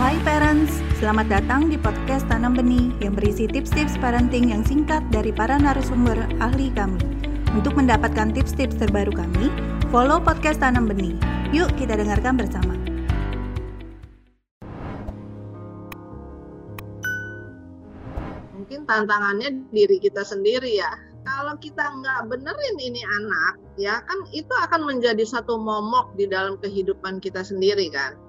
Hai parents, selamat datang di podcast Tanam Benih yang berisi tips-tips parenting yang singkat dari para narasumber ahli kami. Untuk mendapatkan tips-tips terbaru kami, follow podcast Tanam Benih. Yuk kita dengarkan bersama. Mungkin tantangannya diri kita sendiri ya. Kalau kita nggak benerin ini anak, ya kan itu akan menjadi satu momok di dalam kehidupan kita sendiri kan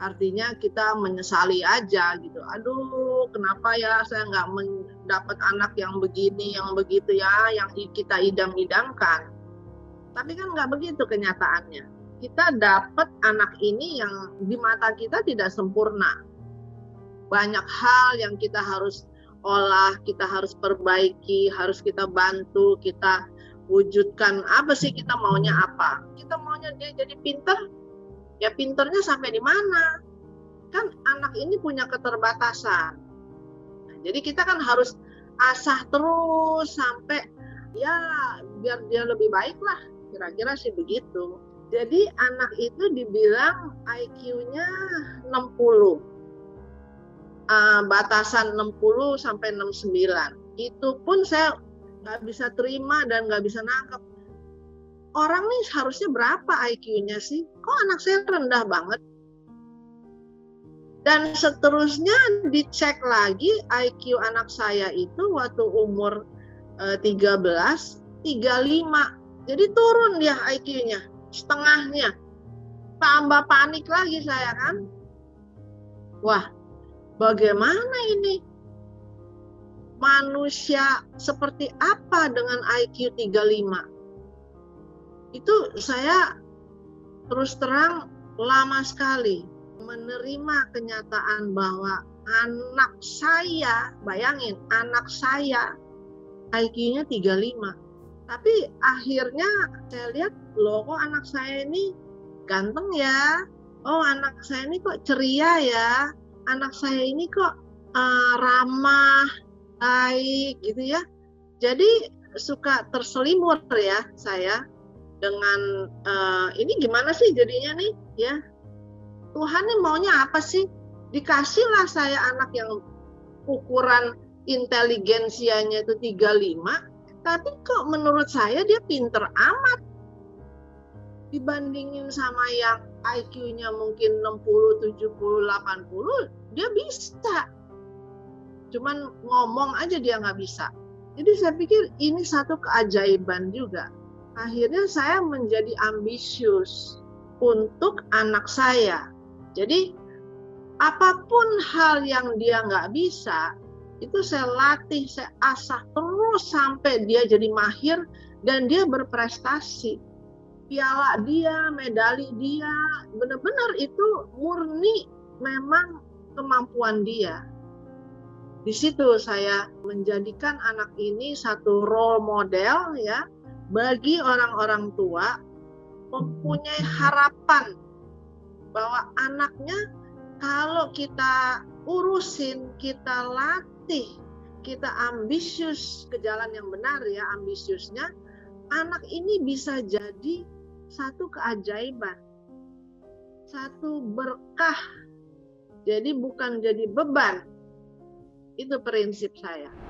artinya kita menyesali aja gitu. Aduh kenapa ya saya nggak mendapat anak yang begini yang begitu ya yang kita idam-idamkan. Tapi kan nggak begitu kenyataannya. Kita dapat anak ini yang di mata kita tidak sempurna. Banyak hal yang kita harus olah kita harus perbaiki harus kita bantu kita wujudkan apa sih kita maunya apa. Kita maunya dia jadi pinter ya pinternya sampai di mana? Kan anak ini punya keterbatasan. Nah, jadi kita kan harus asah terus sampai ya biar dia lebih baik lah kira-kira sih begitu. Jadi anak itu dibilang IQ-nya 60 uh, batasan 60 sampai 69 itu pun saya nggak bisa terima dan nggak bisa nangkep orang nih harusnya berapa IQ-nya sih? Kok anak saya rendah banget? Dan seterusnya dicek lagi IQ anak saya itu waktu umur e, 13, 35. Jadi turun dia IQ-nya, setengahnya. Tambah panik lagi saya kan. Wah, bagaimana ini? Manusia seperti apa dengan IQ 35? Itu saya terus terang lama sekali menerima kenyataan bahwa anak saya, bayangin anak saya IQ-nya 35. Tapi akhirnya saya lihat loh kok anak saya ini ganteng ya. Oh anak saya ini kok ceria ya. Anak saya ini kok uh, ramah, baik gitu ya. Jadi suka terselimur ya saya dengan uh, ini gimana sih jadinya nih ya? Tuhan nih maunya apa sih? Dikasihlah saya anak yang ukuran inteligensianya itu 35 tapi kok menurut saya dia pinter amat. Dibandingin sama yang IQ-nya mungkin 60, 70, 80 dia bisa. Cuman ngomong aja dia nggak bisa. Jadi saya pikir ini satu keajaiban juga akhirnya saya menjadi ambisius untuk anak saya. Jadi apa pun hal yang dia nggak bisa, itu saya latih, saya asah terus sampai dia jadi mahir dan dia berprestasi. Piala dia, medali dia, benar-benar itu murni memang kemampuan dia. Di situ saya menjadikan anak ini satu role model ya bagi orang-orang tua mempunyai harapan bahwa anaknya kalau kita urusin, kita latih, kita ambisius ke jalan yang benar ya ambisiusnya, anak ini bisa jadi satu keajaiban, satu berkah. Jadi bukan jadi beban. Itu prinsip saya.